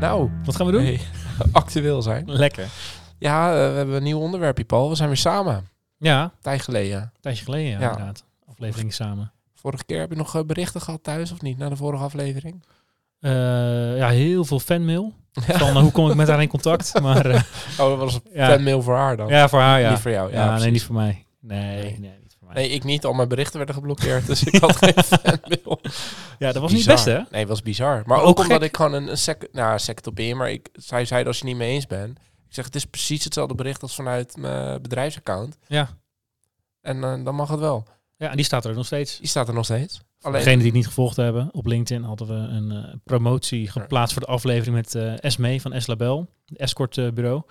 Nou, Wat gaan we doen? hey, actueel zijn. Lekker. Ja, eh, we hebben een nieuw onderwerpje, Paul. We zijn weer samen. Ja, Tijd geleden. tijdje geleden ja, Ja. inderdaad. Aflevering samen. Vorige keer heb je nog eh, berichten gehad thuis of niet, na de vorige aflevering? Eh, ja, heel veel fanmail. Van eh, hoe kom ik met haar in contact? Maar Oh, dat was een Ja. fanmail voor haar dan. ja, voor haar ja. Niet voor jou. Ja, Ja, nee, niet voor mij. Nee, Nee. Mij. Nee, ik niet. Al mijn berichten werden geblokkeerd, dus ik had geen fanmail. Ja, dat was niet het beste, hè? Nee, was bizar. Maar Maar ook, ook omdat ik gewoon een, een sec, nou, sect op in, maar ik, zij zei als je niet mee eens bent. Ik zeg, het is precies hetzelfde bericht als vanuit mijn bedrijfsaccount. Ja. En eh, dan mag het wel. Ja, en die staat er nog steeds. Die staat er nog steeds. Alleen, degenen die het niet gevolgd hebben, op LinkedIn hadden we een eh, promotie geplaatst voor de aflevering met eh Esme van Eslabel, het escortbureau.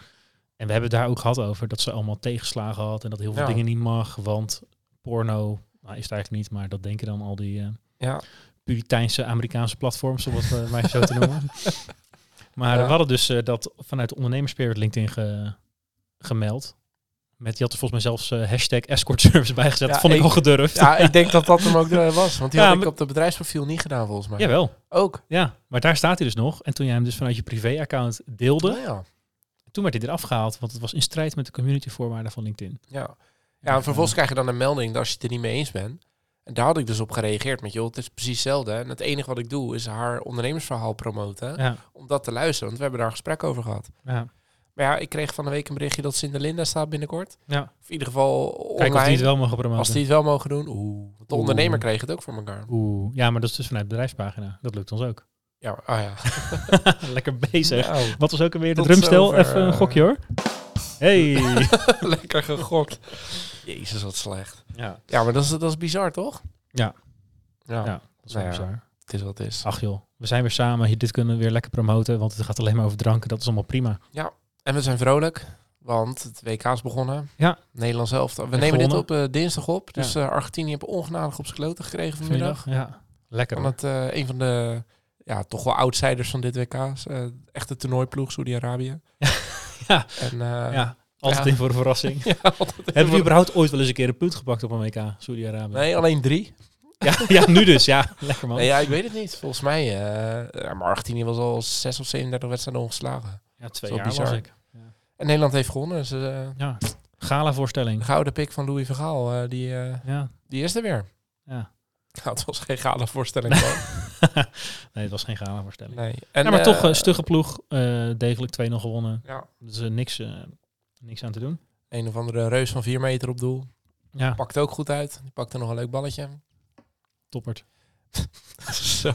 En we hebben het daar ook gehad over dat ze allemaal tegenslagen had en dat heel veel Ja. dingen niet mag, want porno nou, is het eigenlijk niet, maar dat denken dan al die eh ja, Puriteinse Amerikaanse platforms, om het eh, maar zo te noemen. Maar Ja. we hadden dus eh, dat vanuit de ondernemerspirit LinkedIn ge- gemeld. Met, die had er volgens mij zelfs hashtag escort service bijgezet. Ja, dat vond ik ik- al gedurfd. ja, ik denk dat dat hem ook was. Want die Ja, had ik op de bedrijfsprofiel niet gedaan volgens mij. Jawel. Ook. Ja, maar daar staat hij dus nog. En toen jij hem dus vanuit je privé-account deelde, Nou ja. toen werd hij eraf gehaald. Want het was in strijd met de communityvoorwaarden van LinkedIn. Ja. Ja, en vervolgens krijg je dan een melding dat als je het er niet mee eens bent. En daar had ik dus op gereageerd met, joh, het is precies hetzelfde. En het enige wat ik doe is haar ondernemersverhaal promoten. Ja, Om dat te luisteren, want we hebben daar een gesprek over gehad. ja, Maar ja, ik kreeg van de week een berichtje dat Cinderlinda staat binnenkort. ja. Of in ieder geval online. Kijk of die het wel mogen promoten. Als die het wel mogen doen. Oeh. Want de Oeh. ondernemer kreeg het ook voor elkaar. Oeh, ja, maar dat is dus vanuit de bedrijfspagina. Dat lukt ons ook. Ja, ah ja. Lekker bezig. Nou, Wat was ook alweer de drumstel? Even een eh, gokje hoor. Hey. lekker gegokt. Jezus, wat slecht. ja. Ja, maar dat is, dat is bizar, toch? Ja. Ja, ja, dat is wel Nou ja. bizar. het is wat het is. Ach joh, we zijn weer samen. Hier- Dit kunnen we weer lekker promoten, want het gaat alleen maar over dranken. Dat is allemaal prima. En we zijn vrolijk, want het WK is begonnen. Ja. Nederland zelf. We En nemen dit op eh, dinsdag op. Dus Ja. eh, Argentinië heeft ongenadig op zijn kloten gekregen vanmiddag. Vanmiddag. Ja, lekker. Van het, eh, een van de ja, toch wel outsiders van dit WK. eh echte toernooiploeg, Saudi-Arabië. Ja. En, eh, Ja, altijd Ja. in voor een verrassing. ja, Hebben we überhaupt ooit wel eens een keer een punt gepakt op een WK, Saudi-Arabië? Nee, alleen drie. Ja, ja, nu dus. Ja, lekker man. Nee, ja, ik weet het niet. Volgens mij. ja, maar Argentinië was al 6 of 37 wedstrijden ongeslagen. Ja, twee jaar bizar. was ik. En Nederland heeft gewonnen. Dus Ja, gala-voorstelling. de gouden pik van Louis Vergaal, eh, die, Ja, die is er weer. ja. Nou, het was geen gala voorstelling. nee, het was geen gala-voorstelling. nee. En, ja, maar eh, toch een stugge ploeg. eh, degelijk 2-0 gewonnen. Ja, Dus eh, niks, eh, niks aan te doen. een of andere reus van 4 meter op doel. Ja, Pakt ook goed uit. Die pakte nog een leuk balletje. toppert. Zo.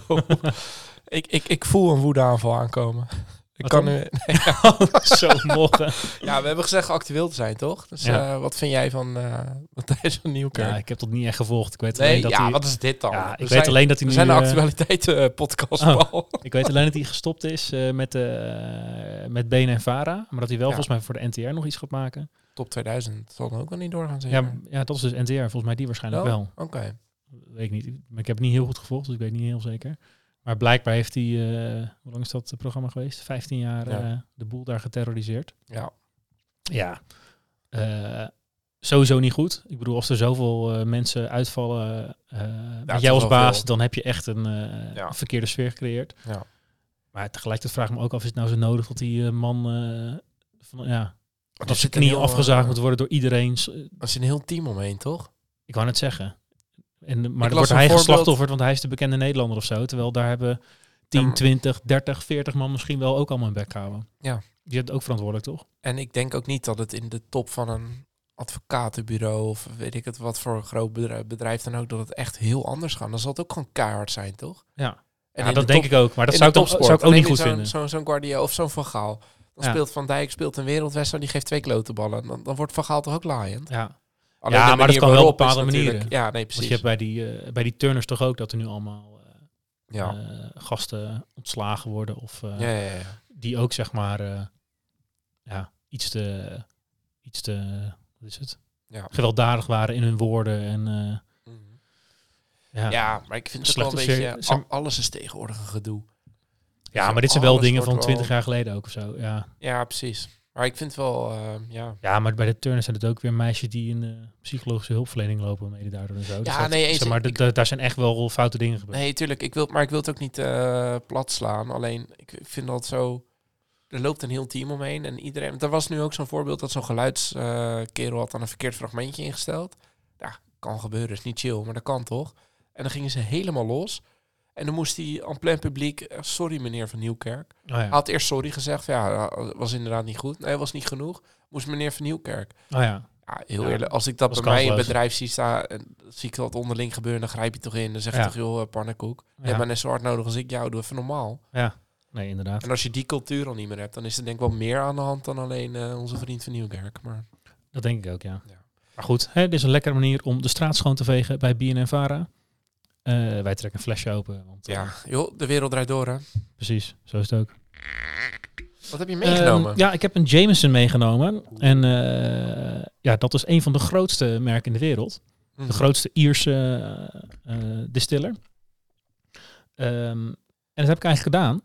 ik, ik, ik voel een woedeaanval aankomen. Ik kan nu, nee, ja. Zo mogen. ja, we hebben gezegd actueel te zijn, toch? Dus Ja. eh, wat vind jij van eh Matthijs van Nieuwkerk? Ja, ik heb dat niet echt gevolgd. Ik weet alleen nee, dat ja, hij... wat is dit dan? Ja, We ik weet zijn- alleen dat hij nu... zijn een eh, actualiteiten podcast, Oh. Ik weet alleen dat hij gestopt is met, met Benen en Vara. Maar dat hij wel volgens mij voor de NTR nog iets gaat maken. Top 2000 zal dan ook wel niet doorgaan, zeker? Ja, ja, dat is dus NTR. Volgens mij die waarschijnlijk Wel? wel. Oké. Weet ik niet. Maar ik heb het niet heel goed gevolgd, dus ik weet niet heel zeker. Maar blijkbaar heeft hij, eh, hoe lang is dat eh, programma geweest? 15 jaar Ja. eh, de boel daar geterroriseerd. Ja. Ja, sowieso niet goed. Ik bedoel, als er zoveel mensen uitvallen met het jou is als baas, veel. dan heb je echt een Ja. verkeerde sfeer gecreëerd. Ja. Maar tegelijkertijd vraag ik me ook af, is het nou zo nodig dat die man van, ja, dat zijn knieën afgezaagd moet worden door iedereen. S- Er zit een heel team omheen, toch? Ik wou net zeggen. En, maar las dan wordt hij voorbeeld- geslachtofferd, want hij is de bekende Nederlander of zo. Terwijl daar hebben 10, Ja, maar- 20, 30, 40 man misschien wel ook allemaal een bek houden. Ja. Je hebt ook verantwoordelijk, toch? En ik denk ook niet dat het in de top van een advocatenbureau of weet ik het wat voor een groot bedrijf, bedrijf dan ook, dat het echt heel anders gaat. Dan zal het ook gewoon keihard zijn, toch? Ja, En ja dat de denk top- ik ook. Maar dat zou de ik, dan, topsport, zou ik ook niet goed je vinden. Zo'n zo'n Guardia of zo'n Van Gaal. Dan Ja. speelt Van Dijk speelt een wereldwedstrijd, die geeft twee klotenballen. Dan, dan wordt Van Gaal toch ook laaiend? Ja, Alleen Ja, maar dat kan wel op bepaalde manieren. Ja, nee, want precies. je hebt bij die, eh, bij die turners toch ook dat er nu allemaal eh, ja. eh, gasten ontslagen worden. Of, ja, ja, ja. die ook zeg maar ja, iets te, iets te, wat is het? Ja. Gewelddadig waren in hun woorden en Mhm. ja. Ja, maar ik vind het wel een beetje... al- alles is tegenwoordig een gedoe. Ja, maar dit zijn wel dingen van 20 jaar geleden ook of zo. Ja. Ja, precies. Maar ik vind wel, eh, ja... ja, maar bij de turners zijn het ook weer meisjes die in de psychologische hulpverlening lopen, mede daardoor en zo. Dus Ja, dat- nee, zeg maar, Ik- daar zijn echt wel foute dingen gebeurd. Nee, tuurlijk. Ik wil, maar ik wil het ook niet eh, plat slaan. Alleen, ik ik vind dat zo... Er loopt een heel team omheen en iedereen... Er was nu ook zo'n voorbeeld dat zo'n geluidskerel had dan een verkeerd fragmentje ingesteld. Ja, kan gebeuren. Is niet chill, maar dat kan toch? En dan gingen ze helemaal los. En dan moest hij aan plein publiek... eh, sorry, meneer Van Nieuwkerk. Oh, ja. Hij had eerst sorry gezegd. Ja, was inderdaad niet goed. Nee, was niet genoeg. Moest meneer Van Nieuwkerk. Oh ja. Ja, heel Ja, eerlijk. Als ik dat bij mij in bedrijf zie staan... en zie ik dat onderling gebeuren... dan grijp je toch in. Dan zeg je Ja. toch, joh, eh, pannenkoek. Je hebt mij net zo hard nodig als ik jou. Doe even normaal. ja. Nee, inderdaad. En als je die cultuur al niet meer hebt... dan is er denk ik wel meer aan de hand... dan alleen eh, onze vriend van Nieuwkerk. Maar Dat denk ik ook, ja. Ja. Maar goed, hè, dit is een lekkere manier om de straat schoon te vegen bij BNN Vara. Eh, wij trekken een flesje open. Want, eh, ja, joh, de wereld draait door, hè. precies. Zo is het ook. Wat heb je meegenomen? Ehm, ja, ik heb een Jameson meegenomen. En eh, ja, dat is een van de grootste merken in de wereld. Mhm. De grootste Ierse eh, eh, distiller. Ehm, en dat heb ik eigenlijk gedaan.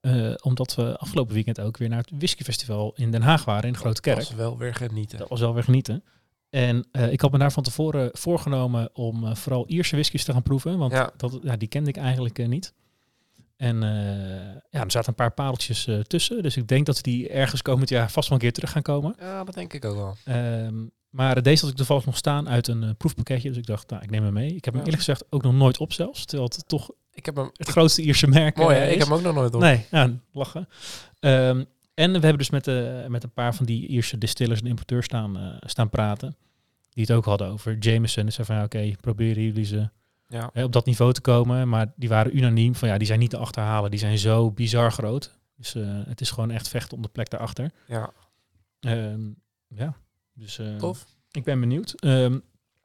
eh, omdat we afgelopen weekend ook weer naar het whiskyfestival in Den Haag waren, in de Grote Kerk. Dat was wel weer genieten. Dat was wel weer genieten. En eh, ik had me daar van tevoren voorgenomen om eh, vooral Ierse whiskies te gaan proeven. Want Ja. dat, ja, die kende ik eigenlijk eh, niet. En ja, er zaten een paar pareltjes tussen. Dus ik denk dat die ergens komend jaar vast wel een keer terug gaan komen. Ja, dat denk ik ook wel. Ehm, maar deze had ik toevallig nog staan uit een proefpakketje. Dus ik dacht, nou, ik neem hem mee. Ik heb hem Ja. eerlijk gezegd ook nog nooit op zelfs. Terwijl het toch Ik heb hem... het grootste Ierse merk Mooi, hè? Ik heb hem ook nog nooit op. Nee, ja, lachen. Ehm, en we hebben dus met, eh, met een paar van die Ierse distillers en importeurs staan, eh, staan praten. Die het ook hadden over Jameson. Dus zei van, ja, oké, proberen jullie ze Ja. hè, op dat niveau te komen. Maar die waren unaniem van, ja, die zijn niet te achterhalen. Die zijn zo bizar groot. Dus eh, het is gewoon echt vechten om de plek daarachter. ja, Ehm, ja, dus eh, tof. ik ben benieuwd. Ehm,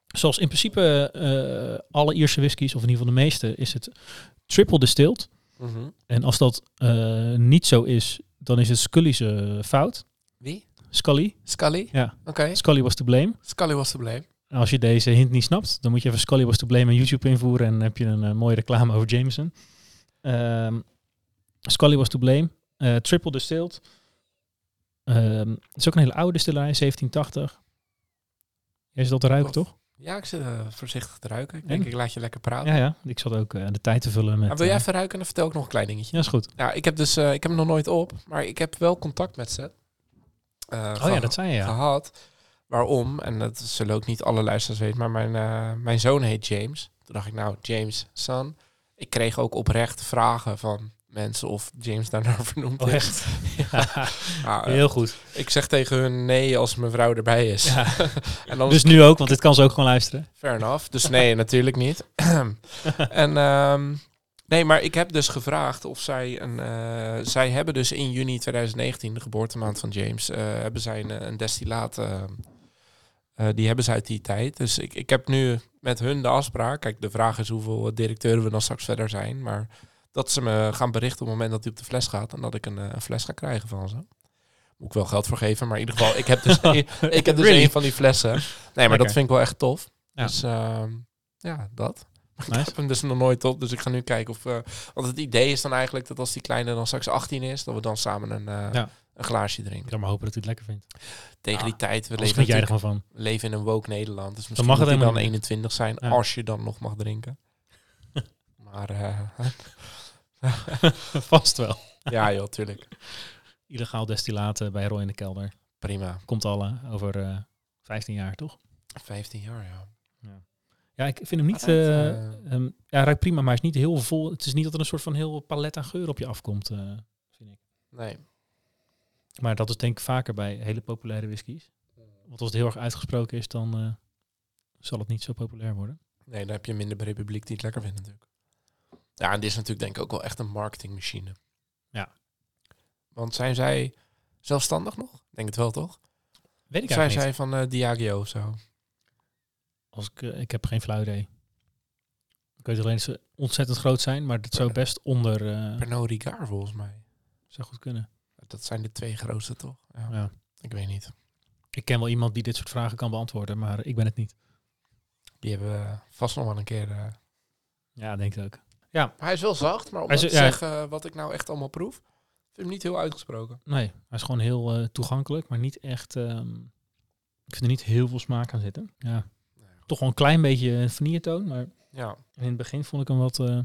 zoals in principe eh, alle Ierse whiskies, of in ieder geval de meeste, is het triple distilled. Mhm. En als dat eh, niet zo is, dan is het Scully's eh, fout. Wie? Scully. Scully? Ja. Oké. Scully was to blame. Scully was te blame. En als je deze hint niet snapt, dan moet je even Scully was to blame in YouTube invoeren en dan heb je een eh, mooie reclame over Jameson. Ehm, Scully was to blame. Eh, triple distilled. Ehm, het is ook een hele oude distillerij, 1780. Jij zit al te ruiken, toch? Ja, ik zit eh, voorzichtig te ruiken. Ik En? denk, ik laat je lekker praten. Ja, ja. Ik zat ook eh, de tijd te vullen met... Maar wil jij eh, even ruiken? Dan vertel ik nog een klein dingetje. ja, is goed. Ja, ik heb dus, ik heb hem nog nooit op, maar ik heb wel contact met ze. Oh ja, dat zei je, ja. Gehad. Waarom? En dat zullen ook niet alle luisteraars weten, maar mijn, mijn zoon heet James. Toen dacht ik, nou, James, son. Ik kreeg ook oprecht vragen van mensen of James daarnaar vernoemd Oh, echt? Nou, eh, Heel goed. ik zeg tegen hun nee als mijn vrouw erbij is. Ja. en dan Dus nu ook, want dit kan ze ook gewoon luisteren. Fair enough. Dus nee, natuurlijk niet. en ehm, nee, maar ik heb dus gevraagd of zij een. eh, zij hebben dus in juni 2019, de geboortemaand van James, eh, hebben zij een, een destillaat. eh, eh, die hebben ze uit die tijd. Dus ik, ik heb nu met hun de afspraak. Kijk, de vraag is hoeveel directeuren we dan straks verder zijn. Maar dat ze me gaan berichten op het moment dat hij op de fles gaat. En dat ik een, eh, een fles ga krijgen van ze. Moet ik wel geld voor geven. Maar in ieder geval, ik heb dus, ik heb dus Really? een van die flessen. Nee, maar Lekker. dat vind ik wel echt tof. Ja. Dus ehm, ja, dat. Ik Nice. heb hem dus nog nooit op, dus ik ga nu kijken of... eh, want het idee is dan eigenlijk dat als die kleine dan straks 18 is, dat we dan samen een, eh, Ja. een glaasje Ik drinken. kan maar hopen dat hij het lekker vindt. Tegen die tijd, we leven, jij er van. leven in een woke Nederland, dus misschien mag mag het dan niet. 21 zijn, Ja. als je dan nog mag drinken. maar Vast wel. ja joh, tuurlijk. Illegaal destillaten bij Roy in de kelder. Prima. Komt alle over eh 15 jaar, toch? 15 jaar, ja. Ja, ik vind hem niet... Eh, eh, ja, ruikt prima, maar hij is niet heel vol. Het is niet dat er een soort van heel palet aan geur op je afkomt, vind ik. Nee. Maar dat is denk ik vaker bij hele populaire whiskies. Want als het heel erg uitgesproken is, dan zal het niet zo populair worden. Nee, dan heb je minder republiek die het lekker vindt natuurlijk. Ja, en dit is natuurlijk denk ik ook wel echt een marketingmachine. Ja. Want zijn zij zelfstandig nog? Denk het wel, toch? Weet ik Zijn eigenlijk zij niet. van eh, Diageo of zo? Als ik, eh, ik heb geen flauw idee. Ik weet alleen dat ze ontzettend groot zijn, maar het zou Ja. best onder... eh Pernod Ricard volgens mij. zou goed kunnen. dat zijn de twee grootste toch? Ja. Ja. Ik weet niet. Ik ken wel iemand die dit soort vragen kan beantwoorden, maar ik ben het niet. Die hebben we vast nog wel een keer... eh, Ja, denk ik ook. Maar hij is wel zacht, maar om te ja. zeggen wat ik nou echt allemaal proef, vind ik hem niet heel uitgesproken. Nee, hij is gewoon heel eh, toegankelijk, maar niet echt... ehm, ik vind er niet heel veel smaak aan zitten. Ja. Toch wel een klein beetje vanilletoon, maar Ja, in het begin vond ik hem wat... eh,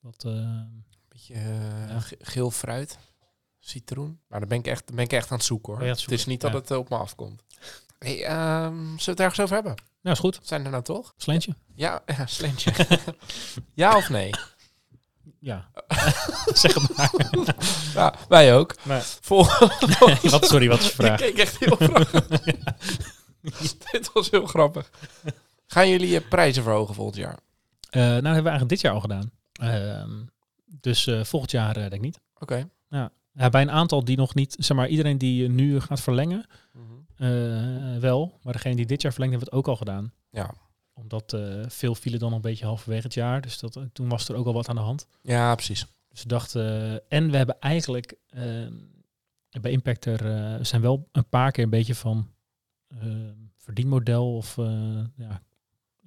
wat eh, beetje eh, Ja. ge- geel fruit, citroen. Maar dan ben ik echt, dan ben ik echt aan het zoeken hoor. Je aan het het is zoeken, niet dat ja. het eh, op me afkomt. Hey, ehm, zullen we het ergens over hebben? Ja, is goed. Zijn er nou toch? Slentje? Ja, ja slentje. ja of nee? Ja. zeg het maar. Ja, wij ook. Nee. Vol wat, sorry, wat is Ik vraag? keek echt heel grappig. Dit was heel grappig. Gaan jullie je prijzen verhogen volgend jaar? Eh, nou, hebben we eigenlijk dit jaar al gedaan. Ehm, dus eh, volgend jaar eh, denk ik niet. Oké. Ja, bij een aantal die nog niet, zeg maar, iedereen die nu gaat verlengen, eh, wel. Maar degene die dit jaar verlengd hebben, het ook al gedaan. Ja. Omdat eh, veel vielen dan een beetje halverwege het jaar. Dus dat, eh, toen was er ook al wat aan de hand. Ja, precies. Dus we dachten, eh, en we hebben eigenlijk ehm, bij Impactor eh, zijn wel een paar keer een beetje van ehm, verdienmodel of eh, ja,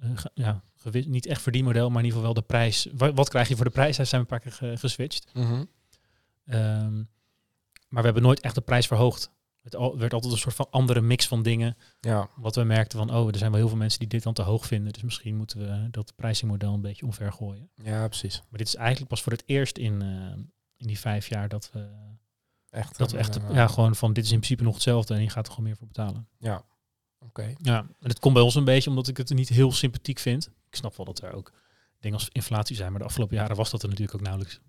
eh, ja niet echt verdienmodel, maar in ieder geval wel de prijs. Wa- Wat, krijg je voor de prijs? Daar zijn we een paar keer ge- geswitcht. Mhm. Ehm, maar we hebben nooit echt de prijs verhoogd. Het al- werd altijd een soort van andere mix van dingen. Ja. Wat we merkten van, oh, er zijn wel heel veel mensen die dit dan te hoog vinden. Dus misschien moeten we dat prijsingmodel een beetje omver gooien. ja, precies. Maar dit is eigenlijk pas voor het eerst in, eh, in die vijf jaar dat we, Echt. dat we een, echt, eh, ja, gewoon van dit is in principe nog hetzelfde en je gaat er gewoon meer voor betalen. Ja. Oké. Ja, en het komt bij ons een beetje omdat ik het niet heel sympathiek vind. Ik snap wel dat er ook dingen als inflatie zijn, maar de afgelopen jaren was dat er natuurlijk ook nauwelijks.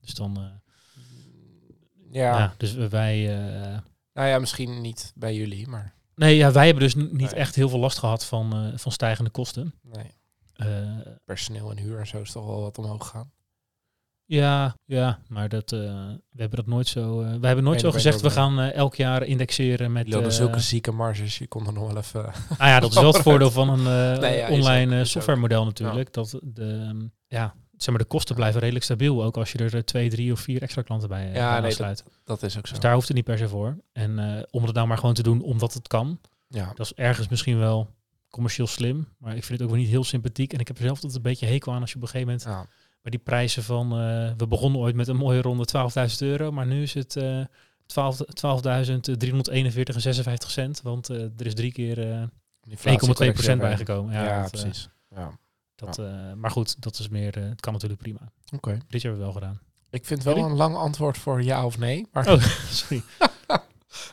Dus dan, eh, Ja. ja. dus wij, eh, Nou ja, misschien niet bij jullie, maar nee, ja, wij hebben dus niet Nee. echt heel veel last gehad van, eh, van stijgende kosten. nee. Eh, Personeel en huur en zo is toch wel wat omhoog gegaan. ja, ja, maar dat, eh, we hebben dat nooit zo. we hebben nooit Nee, zo gezegd, we gaan elk jaar indexeren met. Eh, zulke zieke marges, je kon er nog wel even... Nou ja, dat is wel het voordeel van een Nee, ja, online softwaremodel natuurlijk. Dat de, ja, zeg maar, de kosten blijven redelijk stabiel. Ook als je er eh, twee, drie of vier extra klanten bij, eh, Ja, nee, aansluit. Dat is ook zo. Dus daar hoeft het niet per se voor. En eh, om het nou maar gewoon te doen omdat het kan. Ja. Dat is ergens misschien wel commercieel slim. Maar ik vind het ook wel niet heel sympathiek. En ik heb er zelf altijd een beetje hekel aan als je op een gegeven moment... ja. bij die prijzen van... we begonnen ooit met een mooie ronde 12.000 euro. Maar nu is het eh 12 12.341 en 56 cent. Want er is drie keer eh 1,2 Inflatiecorrectie bijgekomen. Ja, Ja, dat, precies. Ja. Dat, eh, maar goed, dat is meer. eh, het kan natuurlijk prima. Oké. Dit hebben we wel gedaan. Ik vind wel Jullie? een lang antwoord voor ja of nee. Maar Oh, sorry.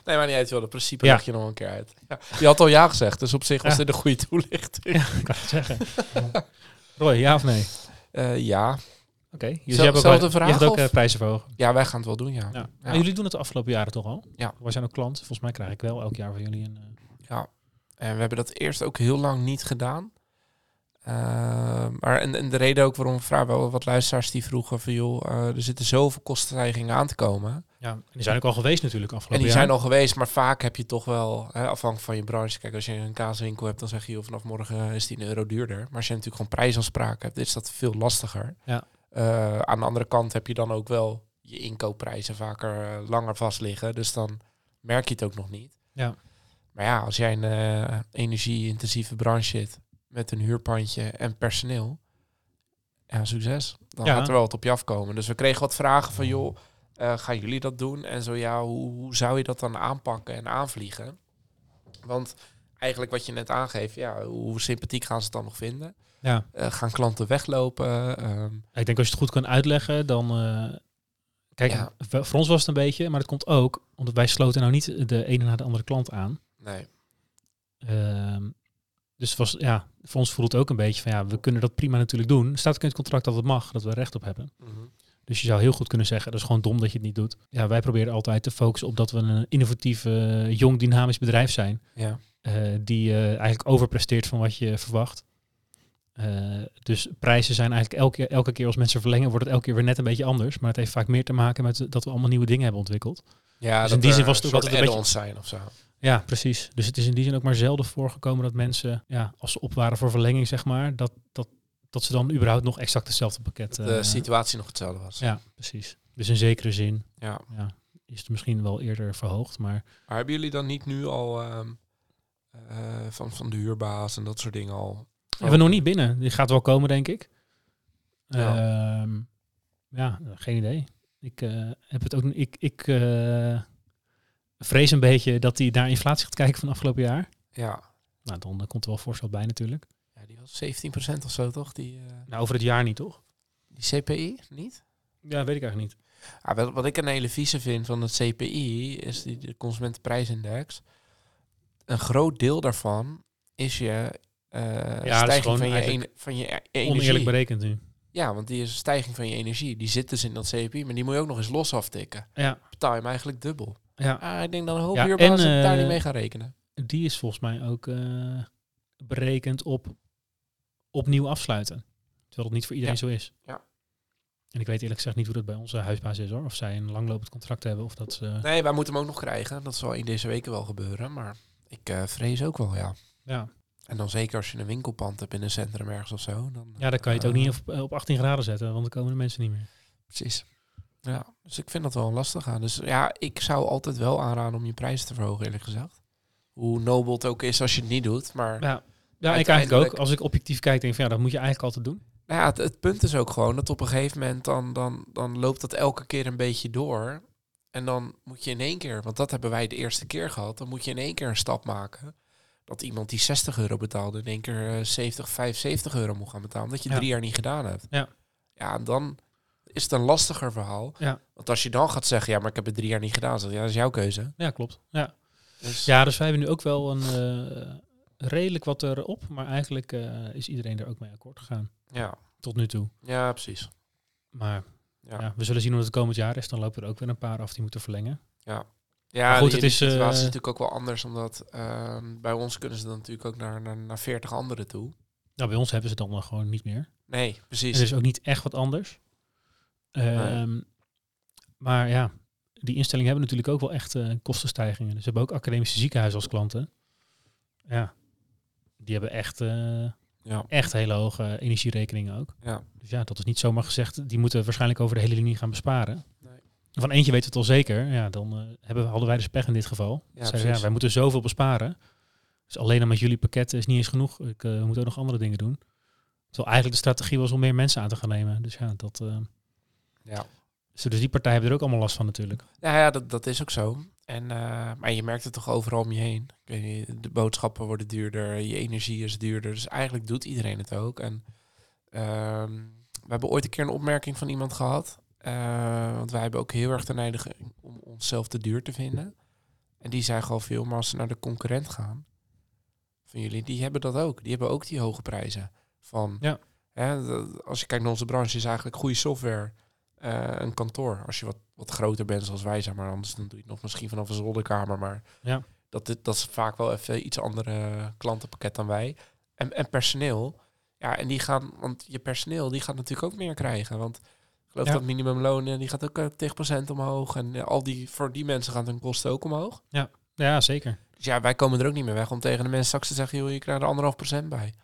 nee, maar niet uit. Wel, het principe Ja. je nog een keer uit. Ja. Je had al ja gezegd, dus op zich was Ja. dit een goede toelichting. Ik kan het zeggen. Roy, ja of nee? Eh, ja. Oké. Dus ook, wel- vraag, je hebt ook eh, prijzen verhogen. ja, wij gaan het wel doen, ja. Ja. Ja. Maar jullie doen het de afgelopen jaren toch al? Ja. Wij zijn ook klant. Volgens mij krijg ik wel elk jaar van jullie een. Ja. En we hebben dat eerst ook heel lang niet gedaan. Eh, maar en, en de reden ook waarom vragen, wel wat luisteraars die vroegen van joh, eh, er zitten zoveel kostenstijgingen aan te komen. ja. En die zijn ook al geweest natuurlijk En afgelopen die jaar. zijn al geweest, maar vaak heb je toch wel, hè, afhankelijk van je branche. Kijk, als je een kaaswinkel hebt, dan zeg je joh, vanaf morgen is die een euro duurder. Maar als je natuurlijk gewoon prijsafspraken hebt, is dat veel lastiger. Ja. Eh, aan de andere kant heb je dan ook wel je inkoopprijzen vaker eh, langer vast liggen. Dus dan merk je het ook nog niet. Ja. Maar ja, als jij een eh, energie-intensieve branche zit met een huurpandje en personeel, ja, succes. Dan Ja. gaat er wel wat op je afkomen. Dus we kregen wat vragen van, joh, eh, gaan jullie dat doen? En zo ja, hoe, hoe zou je dat dan aanpakken en aanvliegen? Want eigenlijk wat je net aangeeft, ja, hoe sympathiek gaan ze het dan nog vinden? Ja. Eh, gaan klanten weglopen? Ehm, Ik denk als je het goed kan uitleggen, dan. eh, kijk, Ja. voor ons was het een beetje, maar dat komt ook omdat wij sloten nou niet de ene na de andere klant aan. nee. Ehm, dus was, ja, voor ons voelt het ook een beetje van ja, we kunnen dat prima natuurlijk doen. Staat ook in het contract dat het mag, dat we recht op hebben. Mhm. Dus je zou heel goed kunnen zeggen, dat is gewoon dom dat je het niet doet. Ja, wij proberen altijd te focussen op dat we een innovatief, jong, dynamisch bedrijf zijn. Ja. eh, die eh, eigenlijk overpresteert van wat je verwacht. Eh, dus prijzen zijn eigenlijk elke, elke keer als mensen verlengen, wordt het elke keer weer net een beetje anders. Maar het heeft vaak meer te maken met dat we allemaal nieuwe dingen hebben ontwikkeld. Ja, Dus dat in die zin was het ook altijd een add-ons zijn of zo. Ja, precies. Dus het is in die zin ook maar zelden voorgekomen dat mensen, ja, als ze op waren voor verlenging, zeg maar, dat, dat, dat ze dan überhaupt nog exact hetzelfde pakket. Dat de eh, situatie nog hetzelfde was. ja, precies. Dus in zekere zin, Ja. ja. is het misschien wel eerder verhoogd. Maar Maar hebben jullie dan niet nu al ehm, eh, van, van de huurbaas en dat soort dingen al? hebben we nog niet binnen. Die gaat wel komen, denk ik. Ja. Ja, ja geen idee. Ik eh, heb het ook. Ik, ik vrees een beetje dat hij naar inflatie gaat kijken van afgelopen jaar. Ja. Nou, dan komt er wel voorstel bij natuurlijk. ja, die was 17% of zo toch? Die, eh, Nou, over het jaar niet, toch? die CPI, niet? Ja, weet ik eigenlijk niet. Ah, wat, wat ik een hele vieze vind van het CPI is die, de consumentenprijsindex. Een groot deel daarvan is je eh is stijging gewoon van je, van je e- energie. Oneerlijk berekend nu. Ja, want die is een stijging van je energie. Die zit dus in dat CPI, maar die moet je ook nog eens los aftikken. Ja, Betaal je hem eigenlijk dubbel. Ja. Ah, ik denk dat een hoop Ja, en, daar eh, niet mee gaan rekenen. die is volgens mij ook eh, berekend op opnieuw afsluiten. Terwijl het niet voor iedereen Ja. zo is. Ja. En ik weet eerlijk gezegd niet hoe dat bij onze huisbaas is hoor. Of zij een langlopend contract hebben of dat ze... Nee, wij moeten hem ook nog krijgen. Dat zal in deze weken wel gebeuren. Maar ik eh, vrees ook wel, ja. Ja. En dan zeker als je een winkelpand hebt in een centrum ergens of zo. Dan, ja, dan kan je het ook eh, niet op, op 18 graden zetten, want dan komen de mensen niet meer. Precies. Ja, dus ik vind dat wel lastig aan. Dus ja, ik zou altijd wel aanraden om je prijzen te verhogen, eerlijk gezegd. Hoe nobel het ook is als je het niet doet. Maar Ja, ja ik eigenlijk ook. Als ik objectief kijk, denk ik van ja, dat moet je eigenlijk altijd doen. nou ja, het, het punt is ook gewoon dat op een gegeven moment dan, dan, dan loopt dat elke keer een beetje door. En dan moet je in één keer, want dat hebben wij de eerste keer gehad, dan moet je in één keer een stap maken. Dat iemand die 60 euro betaalde in één keer eh, 70, 75 euro moet gaan betalen. Omdat je Ja. drie jaar niet gedaan hebt. Ja. Ja, en dan is het een lastiger verhaal. Ja. Want als je dan gaat zeggen, ja, maar ik heb het drie jaar niet gedaan. Zeg, je, ja, dat is jouw keuze. Ja, klopt. Ja, Dus, ja dus wij hebben nu ook wel een eh, redelijk wat erop. Maar eigenlijk eh, is iedereen er ook mee akkoord gegaan. ja. Tot nu toe. ja, precies. Maar Ja. ja. we zullen zien hoe het komend jaar is. Dan lopen er ook weer een paar af die moeten verlengen. Ja, Maar goed, die- het is, situatie eh, is natuurlijk ook wel anders, omdat ehm, bij ons kunnen ze dan natuurlijk ook naar, naar, naar 40 anderen toe. Nou, bij ons hebben ze het dan gewoon niet meer. Nee, precies. Er is ook niet echt wat anders. Ehm, Maar ja, die instellingen hebben natuurlijk ook wel echt eh, kostenstijgingen. Dus ze hebben ook academische ziekenhuizen als klanten. Ja, die hebben echt, eh, ja, echt hele hoge energierekeningen ook. ja. Dus ja, dat is niet zomaar gezegd. Die moeten waarschijnlijk over de hele linie gaan besparen. Nee. Van eentje weten we het al zeker. Ja, dan eh, hebben, we- hadden wij dus pech in dit geval. Ja, Zeiden, ja, wij moeten zoveel besparen. Dus alleen al met jullie pakketten is niet eens genoeg. Ik, moeten ook nog andere dingen doen. Terwijl eigenlijk de strategie was om meer mensen aan te gaan nemen. Dus ja, dat, eh, ja. dus die partijen hebben er ook allemaal last van natuurlijk. Ja, ja dat, dat is ook zo. En, eh, maar je merkt het toch overal om je heen. De boodschappen worden duurder, je energie is duurder. Dus eigenlijk doet iedereen het ook. En ehm, we hebben ooit een keer een opmerking van iemand gehad. Eh, want wij hebben ook heel erg de neiging om onszelf te duur te vinden. En die zei gewoon veel, maar als ze naar de concurrent gaan, van jullie, die hebben dat ook. Die hebben ook die hoge prijzen. Van, Ja. hè, als je kijkt naar onze branche, is eigenlijk goede software eh, een kantoor. Als je wat, wat groter bent zoals wij, zeg maar, anders dan doe je het nog misschien vanaf een zolderkamer. Maar Ja. dat, dit- dat is vaak wel even iets andere klantenpakket dan wij. En, en personeel, ja, en die gaan, want je personeel, die gaat natuurlijk ook meer krijgen. Want ik geloof Ja. dat minimumloon, eh, die gaat ook eh, 10% omhoog. En eh, al die, voor die mensen gaan hun kosten ook omhoog. Ja, zeker. Dus ja, wij komen er ook niet meer weg om tegen de mensen straks te zeggen, joh, je krijgt er anderhalf procent bij.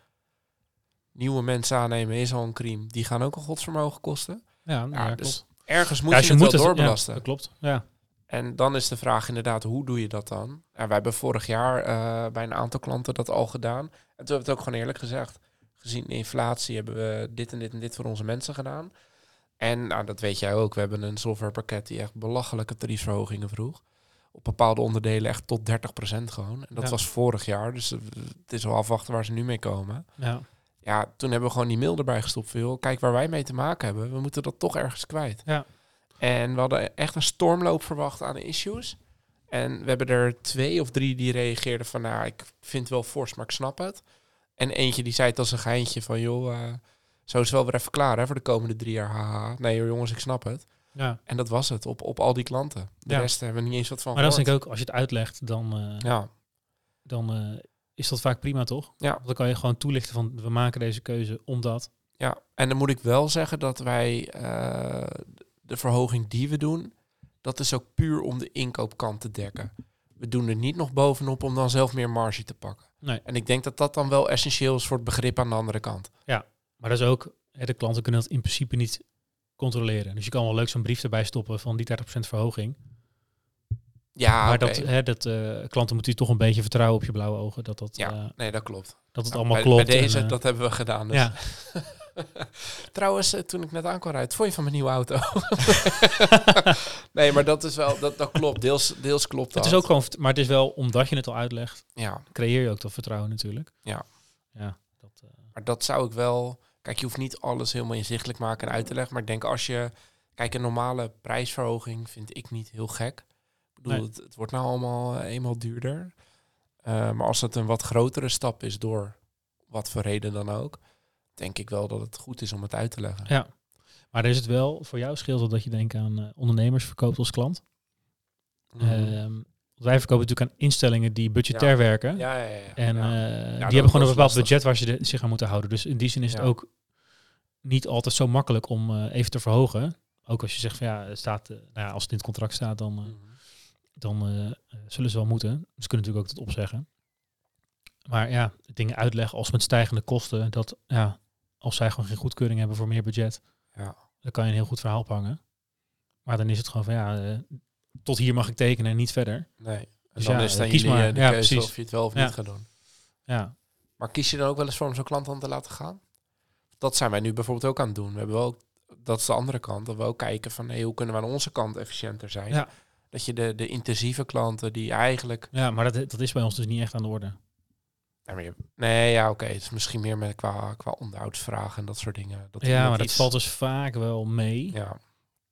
Nieuwe mensen aannemen is al een crime. Die gaan ook een godsvermogen kosten. Ja, Ja, ja, dus klopt. Ergens moet Ja, je, het wel doorbelasten. dat klopt. Ja. En dan is de vraag inderdaad, hoe doe je dat dan? En wij hebben vorig jaar eh, bij een aantal klanten dat al gedaan. En toen hebben we het ook gewoon eerlijk gezegd. Gezien de inflatie hebben we dit en dit en dit voor onze mensen gedaan. En nou, dat weet jij ook. We hebben een softwarepakket die echt belachelijke tariefverhogingen vroeg. Op bepaalde onderdelen echt tot 30% gewoon. En dat Ja. was vorig jaar. Dus het is wel afwachten waar ze nu mee komen. Ja. Ja, toen hebben we gewoon die mail erbij gestopt. Veel. Kijk waar wij mee te maken hebben. We moeten dat toch ergens kwijt. Ja. En we hadden echt een stormloop verwacht aan de issues. En we hebben er twee of drie die reageerden van... nou, ik vind het wel fors, maar ik snap het. En eentje die zei het als een geintje van... joh, eh, zo is het wel weer even klaar hè, voor de komende drie jaar. Haha. Nee hoor, jongens, ik snap het. ja. En dat was het, op, op al die klanten. De Ja. rest hebben we niet eens wat van Maar dat denk ik ook, als je het uitlegt, dan, eh, Ja, dan eh, is dat vaak prima, toch? Ja. Want dan kan je gewoon toelichten van, we maken deze keuze omdat. ja, en dan moet ik wel zeggen dat wij... eh, de verhoging die we doen... dat is ook puur om de inkoopkant te dekken. We doen er niet nog bovenop om dan zelf meer marge te pakken. Nee. En ik denk dat dat dan wel essentieel is voor het begrip aan de andere kant. Maar dat is ook, hè, de klanten kunnen dat in principe niet controleren. Dus je kan wel leuk zo'n brief erbij stoppen van die 30% verhoging. Ja, maar dat, hè, dat eh, klanten moeten toch een beetje vertrouwen op je blauwe ogen. Dat, dat, Ja, eh, nee, dat klopt. dat het Nou, allemaal bij, klopt. Bij deze, en, eh, dat hebben we gedaan. Dus. ja. Trouwens, toen ik net aankwam rijden, wat vond je van mijn nieuwe auto? nee, maar dat is wel, dat, dat klopt. Deels, deels klopt dat. Het is ook gewoon, maar het is wel omdat je het al uitlegt, Ja, creëer je ook dat vertrouwen natuurlijk. Ja. Ja, dat, maar dat zou ik wel... Kijk, je hoeft niet alles helemaal inzichtelijk maken en uit te leggen. Maar ik denk als je... Kijk, een normale prijsverhoging vind ik niet heel gek. Bedoel, Nee. het, het wordt nou allemaal eh, eenmaal duurder. Eh, maar als het een wat grotere stap is door wat voor reden dan ook... denk ik wel dat het goed is om het uit te leggen. Ja. maar is het wel, voor jou scheelt dat je denkt aan eh, ondernemers verkoopt als klant. Mhm. Ehm, wij verkopen natuurlijk aan instellingen die budgetair Ja. werken. ja, ja, ja. En die hebben gewoon een bepaald budget waar ze de- zich aan moeten houden. Dus in die zin is het ook niet altijd zo makkelijk om even te verhogen. Ook als je zegt van ja, staat, nou ja, als het in het contract staat, dan, Mhm. Dan eh, zullen ze wel moeten. Ze kunnen natuurlijk ook dat opzeggen. Maar ja, dingen uitleggen als met stijgende kosten, dat ja, als zij gewoon geen goedkeuring hebben voor meer budget, Ja. dan kan je een heel goed verhaal hangen. Maar dan is het gewoon van ja, eh, tot hier mag ik tekenen en niet verder. Nee. En Dus dan ja, is het aan kies jullie maar. eh, de Ja, keuze precies. of je het wel of niet gaat doen. Ja, Maar kies je dan ook wel eens voor om zo'n klant dan te laten gaan? Dat zijn wij nu bijvoorbeeld ook aan het doen. We hebben wel, ook- dat is de andere kant, dat we ook kijken van hey, hoe kunnen we aan onze kant efficiënter zijn. Ja. Dat je de, de intensieve klanten die eigenlijk... ja maar dat, dat is bij ons dus niet echt aan de orde. Nee, ja, oké. Het is misschien meer met qua, qua onderhoudsvragen en dat soort dingen. Dat Ja, maar dat valt dus vaak wel mee. Ja,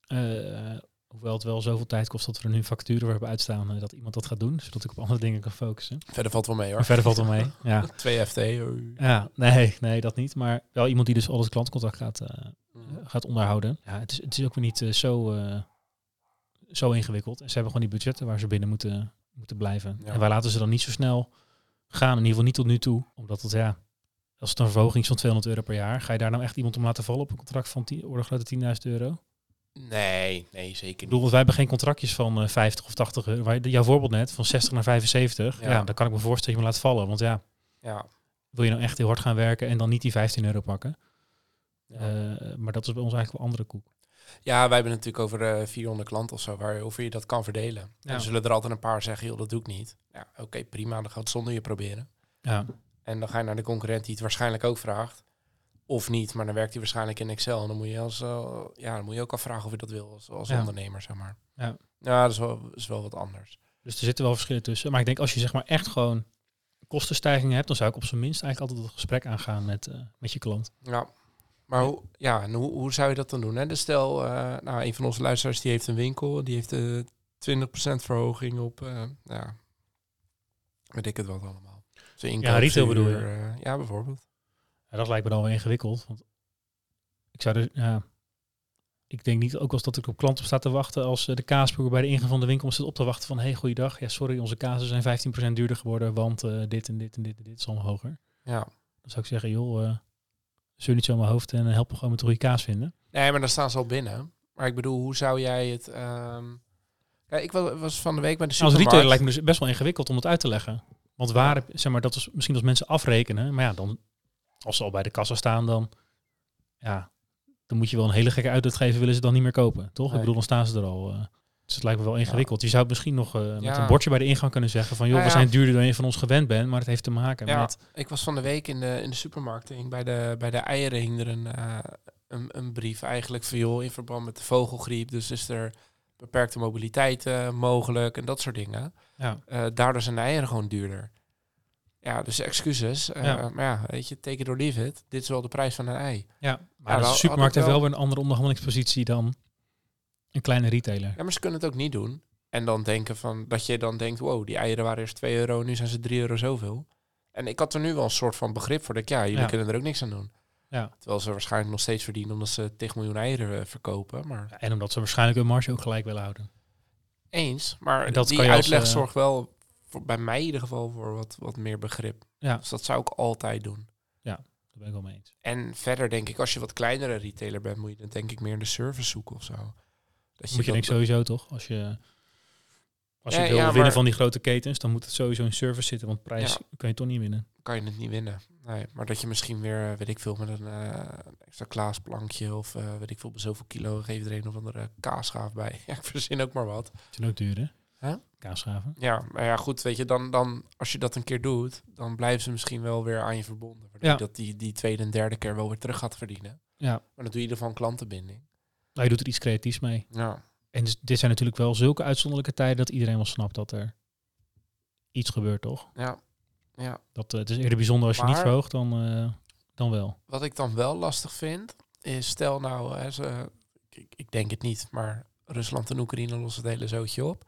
Eh, hoewel het wel zoveel tijd kost dat we er nu factuur voor hebben uitstaan eh, dat iemand dat gaat doen, zodat ik op andere dingen kan focussen. verder valt wel mee Maar hoor. verder valt wel mee. Ja. 2 FT. ja, nee, nee, dat niet. Maar wel iemand die dus al het klantcontact gaat, eh, Mhm. gaat onderhouden. Ja, het is, het is ook weer niet zo, zo ingewikkeld. En ze hebben gewoon die budgetten waar ze binnen moeten, moeten blijven. Ja. En wij laten ze dan niet zo snel gaan, in ieder geval niet tot nu toe. Omdat het, ja, als het een verhoging is van 200 euro per jaar, ga je daar nou echt iemand om laten vallen op een contract van 10, orde grootte 10.000 euro? Nee, nee, zeker Ik niet. bedoel, want wij hebben geen contractjes van eh, 50 of 80 euro. Waar je- Jouw voorbeeld net, van 60 naar 75. Ja. Ja. dan kan ik me voorstellen dat je me laat vallen. Want ja, Ja. wil je nou echt heel hard gaan werken en dan niet die 15 euro pakken? Ja. Eh, maar dat is bij ons eigenlijk wel andere koek. Ja, wij hebben natuurlijk over eh 400 klanten of zo, waarover je dat kan verdelen. Ja. er zullen er altijd een paar zeggen, joh, dat doe ik niet. Ja, oké, prima, dan gaat het zonder je proberen. Ja, En dan ga je naar de concurrent die het waarschijnlijk ook vraagt. Of niet, maar dan werkt hij waarschijnlijk in Excel. En dan moet je, als, eh, ja, dan moet je ook afvragen of je dat wil als, als Ja. ondernemer, zeg maar. Ja. ja dat is wel, is wel wat anders. dus er zitten wel verschillen tussen. Maar ik denk als je zeg maar echt gewoon kostenstijgingen hebt, dan zou ik op zijn minst eigenlijk altijd het gesprek aangaan met, eh, met je klant. Ja, maar hoe, ja, en hoe, hoe zou je dat dan doen? Hè? Dus stel, eh, nou, een van onze luisteraars die heeft een winkel, die heeft eh 20% verhoging op, eh, ja, weet ik het wat allemaal. Zijn Ja, retail bedoel je? ja, bijvoorbeeld. Ja, dat lijkt me dan wel ingewikkeld. Want ik zou ja, ik denk niet ook eens dat ik op klanten sta te wachten als de kaasboer bij de ingang van de winkel zit op te wachten van hey, goeiedag. Ja, sorry, onze kazen zijn 15% duurder geworden, want dit en dit en dit en dit is allemaal hoger. Ja. Dan zou ik zeggen, joh, zul niet zo mijn hoofd en help me gewoon met de goede kaas vinden. Nee, maar dan staan ze al binnen. Maar ik bedoel, hoe zou jij het... Ja, ik wa- was van de week bij de Als supermarkt. retailer lijkt me dus best wel ingewikkeld om het uit te leggen. Want waar, zeg maar, dat is misschien als mensen afrekenen, maar ja, dan als ze al bij de kassa staan, dan ja, dan moet je wel een hele gekke uitdruk geven, willen ze dan niet meer kopen, toch? Nee. Ik bedoel, dan staan ze er al. eh. Dus het lijkt me wel ingewikkeld. Je zou het misschien nog eh, met een bordje bij de ingang kunnen zeggen van, joh, Nou we zijn duurder dan je van ons gewend bent, maar het heeft te maken Ja, met... ik was van de week in de, in de supermarkt. En bij de, bij de eieren hing er een, eh, een, een brief eigenlijk van joh, in verband met de vogelgriep. Dus is er beperkte mobiliteit eh, mogelijk en dat soort dingen. Ja, Eh, daardoor zijn de eieren gewoon duurder. Ja, dus excuses. Eh, Ja. Maar ja, weet je, take it or leave it. Dit is wel de prijs van een ei. ja. maar Ja, de supermarkt heeft wel weer een andere onderhandelingspositie dan een kleine retailer. Ja, maar ze kunnen het ook niet doen. En dan denken van, dat je dan denkt, wow, die eieren waren eerst 2 euro, nu zijn ze 3 euro zoveel. En ik had er nu wel een soort van begrip voor. Dat ik, ja, jullie Ja. kunnen er ook niks aan doen. Ja. Terwijl ze waarschijnlijk nog steeds verdienen omdat ze 10 miljoen eieren eh, verkopen. Maar Ja, En omdat ze waarschijnlijk hun marge ook gelijk willen houden. eens. Maar En dat die kan je als, uitleg eh, zorgt wel, voor, bij mij in ieder geval, voor wat, wat meer begrip. Ja, Dus dat zou ik altijd doen. daar ben ik wel mee eens. En verder denk ik, als je wat kleinere retailer bent, moet je dan denk ik meer in de service zoeken of zo. Dat moet je denk sowieso toch? Als je, als je Ja, wil ja, winnen maar- van die grote ketens, dan moet het sowieso in service zitten. Want prijs Ja. kan je toch niet winnen. kan je het niet winnen. Nee, maar dat je misschien weer, eh, weet ik veel, met een eh, extra klaasplankje of eh, weet ik veel, zoveel kilo geef er een of andere kaasschaaf bij. Ja, ik verzin ook maar wat. Het is ook duur, hè? Huh? Kaasgaven. Ja, maar ja, goed, weet je, dan, dan als je dat een keer doet, dan blijven ze misschien wel weer aan je verbonden. Waardoor Ja. dat die, die tweede en derde keer wel weer terug gaat verdienen. Ja. Maar dan doe je in ieder geval een klantenbinding. Nou, je doet er iets creatiefs mee. Ja, En dus, dit zijn natuurlijk wel zulke uitzonderlijke tijden dat iedereen wel snapt dat er iets gebeurt, toch? ja, ja. Dat, eh, het is eerder bijzonder als je niet verhoogt dan, eh, dan wel. Wat ik dan wel lastig vind, is stel nou, hè, ze, ik, ik denk het niet, maar Rusland en Oekraïne lossen het hele zootje op.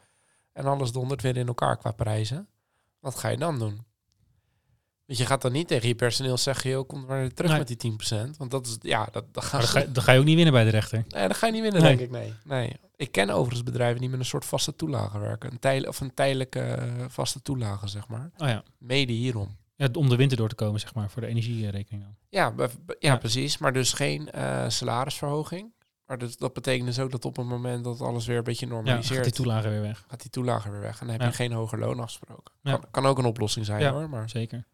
En alles dondert weer in elkaar qua prijzen. Wat ga je dan doen? Want je gaat dan niet tegen je personeel zeggen, joh, kom maar weer terug Nee. met die 10%. Want dat is, ja, dat, dat dan ga, dan ga je ook niet winnen bij de rechter. Nee, dat ga je niet winnen, Nee. denk ik. Nee. nee. Ik ken overigens bedrijven die met een soort vaste toelage werken. Een tijl, of een tijdelijke eh, vaste toelage, zeg maar. Oh ja. Mede hierom. ja. Om de winter door te komen, zeg maar, voor de energierekening dan. Ja, ja, Ja. precies. Maar dus geen eh, salarisverhoging. Maar dus, dat betekent dus ook dat op het moment dat alles weer een beetje Ja, normaliseert, gaat die toelage weer weg. gaat die toelage weer weg. En dan heb je geen hoger loon afgesproken. Ja. Kan, kan ook een oplossing zijn hoor. Maar Zeker.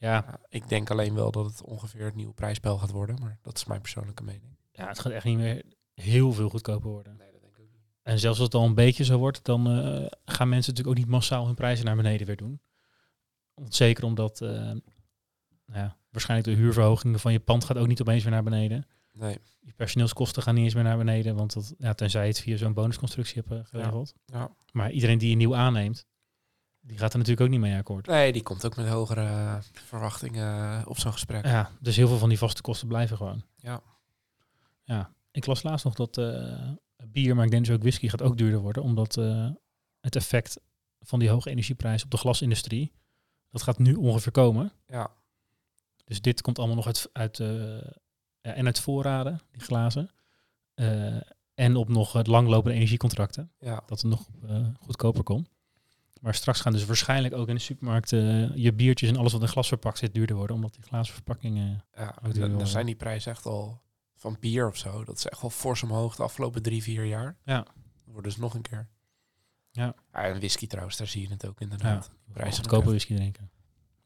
Ja, ik denk alleen wel dat het ongeveer het nieuwe prijsspel gaat worden. Maar dat is mijn persoonlijke mening. ja, het gaat echt niet meer heel veel goedkoper worden. Nee, dat denk ik ook niet. En zelfs als het al een beetje zo wordt, dan eh, gaan mensen natuurlijk ook niet massaal hun prijzen naar beneden weer doen. Zeker omdat eh, nou ja, waarschijnlijk de huurverhogingen van je pand gaat ook niet opeens weer naar beneden. Nee, Je personeelskosten gaan niet eens meer naar beneden, want dat, ja, tenzij je het via zo'n bonusconstructie hebt eh, geregeld. ja. Maar iedereen die je nieuw aanneemt, die gaat er natuurlijk ook niet mee akkoord. nee, die komt ook met hogere eh, verwachtingen op zo'n gesprek. Ja, dus heel veel van die vaste kosten blijven gewoon. Ja. Ja, ik las laatst nog dat eh, bier, maar ik denk dus ook whisky gaat ook duurder worden, omdat eh, het effect van die hoge energieprijs op de glasindustrie, dat gaat nu ongeveer komen. Ja, Dus dit komt allemaal nog uit, uit eh, ja, en uit voorraden, die glazen, eh, en op nog het langlopende energiecontracten, ja. dat het nog eh, goedkoper komt. Maar straks gaan dus waarschijnlijk ook in de supermarkt eh, je biertjes en alles wat in glas verpakt zit duurder worden, omdat die glazen verpakkingen ja. Dan, dan zijn die prijzen echt al van bier of zo. Dat is echt wel fors omhoog de afgelopen drie, vier jaar. Ja. Dat wordt dus nog een keer. Ja. en whisky trouwens, daar zie je het ook Ja, inderdaad. Prijzen goedkope whisky drinken.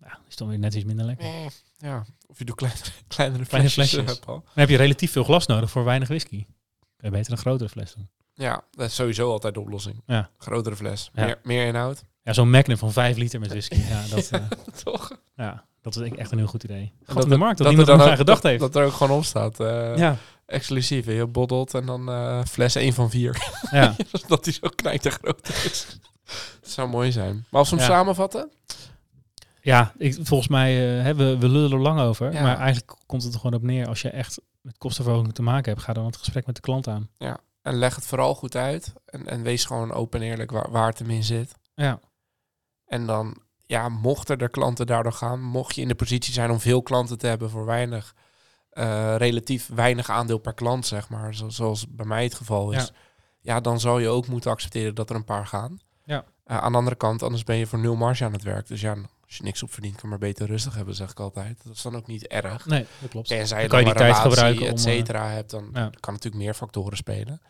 Ja, is dan weer net iets minder lekker. Eh, Ja, of je doet kleinere, kleinere Kleine flesjes. flesjes. eh. Dan heb je relatief veel glas nodig voor weinig whisky. Kun je beter een grotere fles doen. Ja, dat is sowieso altijd de oplossing. Ja. Grotere fles, Ja. meer, meer inhoud. Ja, zo'n Magnum van 5 liter met whisky. Ja, dat, eh, Toch? ja, dat is echt een heel goed idee. Gat dat in de markt, dat, er niemand dan er aan gedacht dat, heeft. Dat er ook gewoon op staat. eh, ja, Exclusief, je bottelt en dan eh, fles 1 van 4. ja. dat die zo knijter groot is. dat zou mooi zijn. Maar als we hem Ja. samenvatten? ja ik, volgens mij, uh, we, we lullen er lang over. Ja. Maar eigenlijk komt het er gewoon op neer. Als je echt met kostenverhoging te maken hebt, ga dan het gesprek met de klant aan. En leg het vooral goed uit. En, en wees gewoon open en eerlijk waar, waar het hem in zit. Ja, En dan, ja, mochten er klanten daardoor gaan, mocht je in de positie zijn om veel klanten te hebben voor weinig, eh, relatief weinig aandeel per klant, zeg maar, zo- zoals bij mij het geval is, Ja. ja, dan zal je ook moeten accepteren dat er een paar gaan. Ja. Eh, aan de andere kant, anders ben je voor nul marge aan het werk. Dus ja, als je niks op verdient, kan maar beter rustig hebben, zeg ik altijd. Dat is dan ook niet erg. nee, dat klopt. Tenzij je Dan je die tijd gebruiken et om, eh, cetera, hebt, dan ja. kan natuurlijk meer factoren spelen.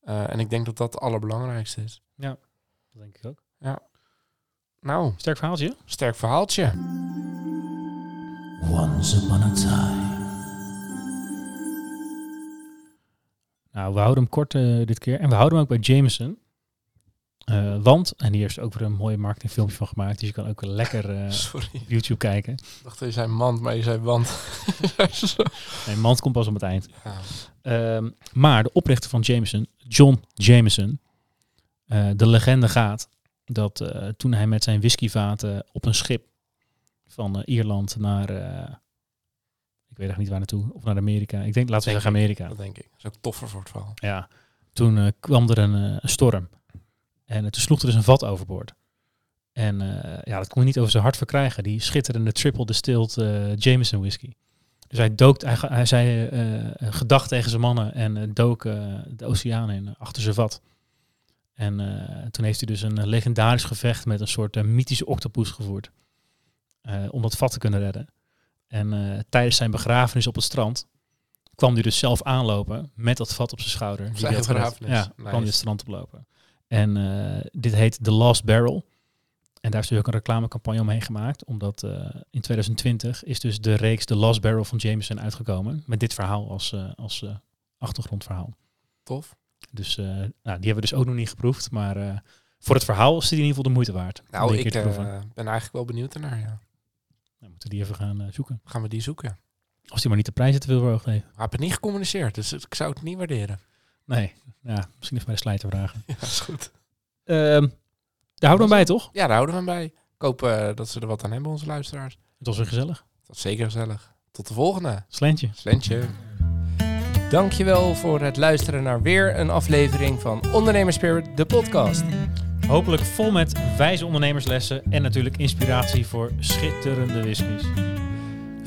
Eh, en ik denk dat dat het allerbelangrijkste is. Dat denk ik ook. Nou, Sterk verhaaltje. sterk verhaaltje. Once upon a time. Nou, we houden hem kort eh, dit keer. En we houden hem ook bij Jameson. Eh, want, en hier is ook weer een mooie marketingfilmpje van gemaakt. Dus je kan ook lekker op YouTube kijken. Ik dacht dat je zei mand, maar je zei wand. Nee, Mand komt pas op het eind. ja. Ehm, maar de oprichter van Jameson, John Jameson, eh, de legende gaat dat toen hij met zijn whiskyvaten op een schip van Ierland naar, ik weet echt niet waar naartoe, of naar Amerika. Ik denk, laten we zeggen Amerika. Dat denk ik. Dat is ook toffer voor het verhaal. Ja, toen kwam er een, een storm. En eh, toen sloeg er dus een vat overboord. En eh, ja, dat kon hij niet over zijn hart verkrijgen. Die schitterende triple distilled eh, Jameson whisky. Dus hij dook, hij, hij zei gedag tegen zijn mannen en dook de oceaan in, achter zijn vat. En toen heeft hij dus een legendarisch gevecht met een soort mythische octopus gevoerd. om dat vat te kunnen redden. En tijdens zijn begrafenis op het strand kwam hij dus zelf aanlopen met dat vat op zijn schouder. die zijn begrafenis. Ja, Nice. kwam hij het strand oplopen. En eh, dit heet The Last Barrel. En daar is dus ook een reclamecampagne omheen gemaakt. Omdat eh, in 2020 is dus de reeks The Last Barrel van Jameson uitgekomen. Met dit verhaal als, eh, als achtergrondverhaal. Tof. Dus nou, die hebben we dus ook nog niet geproefd. Maar voor het verhaal is die in ieder geval de moeite waard. Nou, ik ben eigenlijk wel benieuwd ernaar, ja. Dan moeten we die even gaan zoeken. Gaan we die zoeken? Als die maar niet de prijzen te veel verhoogd heeft. Ik heb het niet gecommuniceerd, dus ik zou het niet waarderen. Nee, ja, misschien even bij de slijter vragen. Ja, is goed. Ehm daar houden we bij, toch? Ja, daar houden we hem bij. Ik hoop eh, dat ze er wat aan hebben, onze luisteraars. Het was weer gezellig. Dat is zeker gezellig. Tot de volgende. Slentje. Slentje. Dankjewel voor het luisteren naar weer een aflevering van Ondernemerspirit, de podcast. Hopelijk vol met wijze ondernemerslessen en natuurlijk inspiratie voor schitterende whiskies.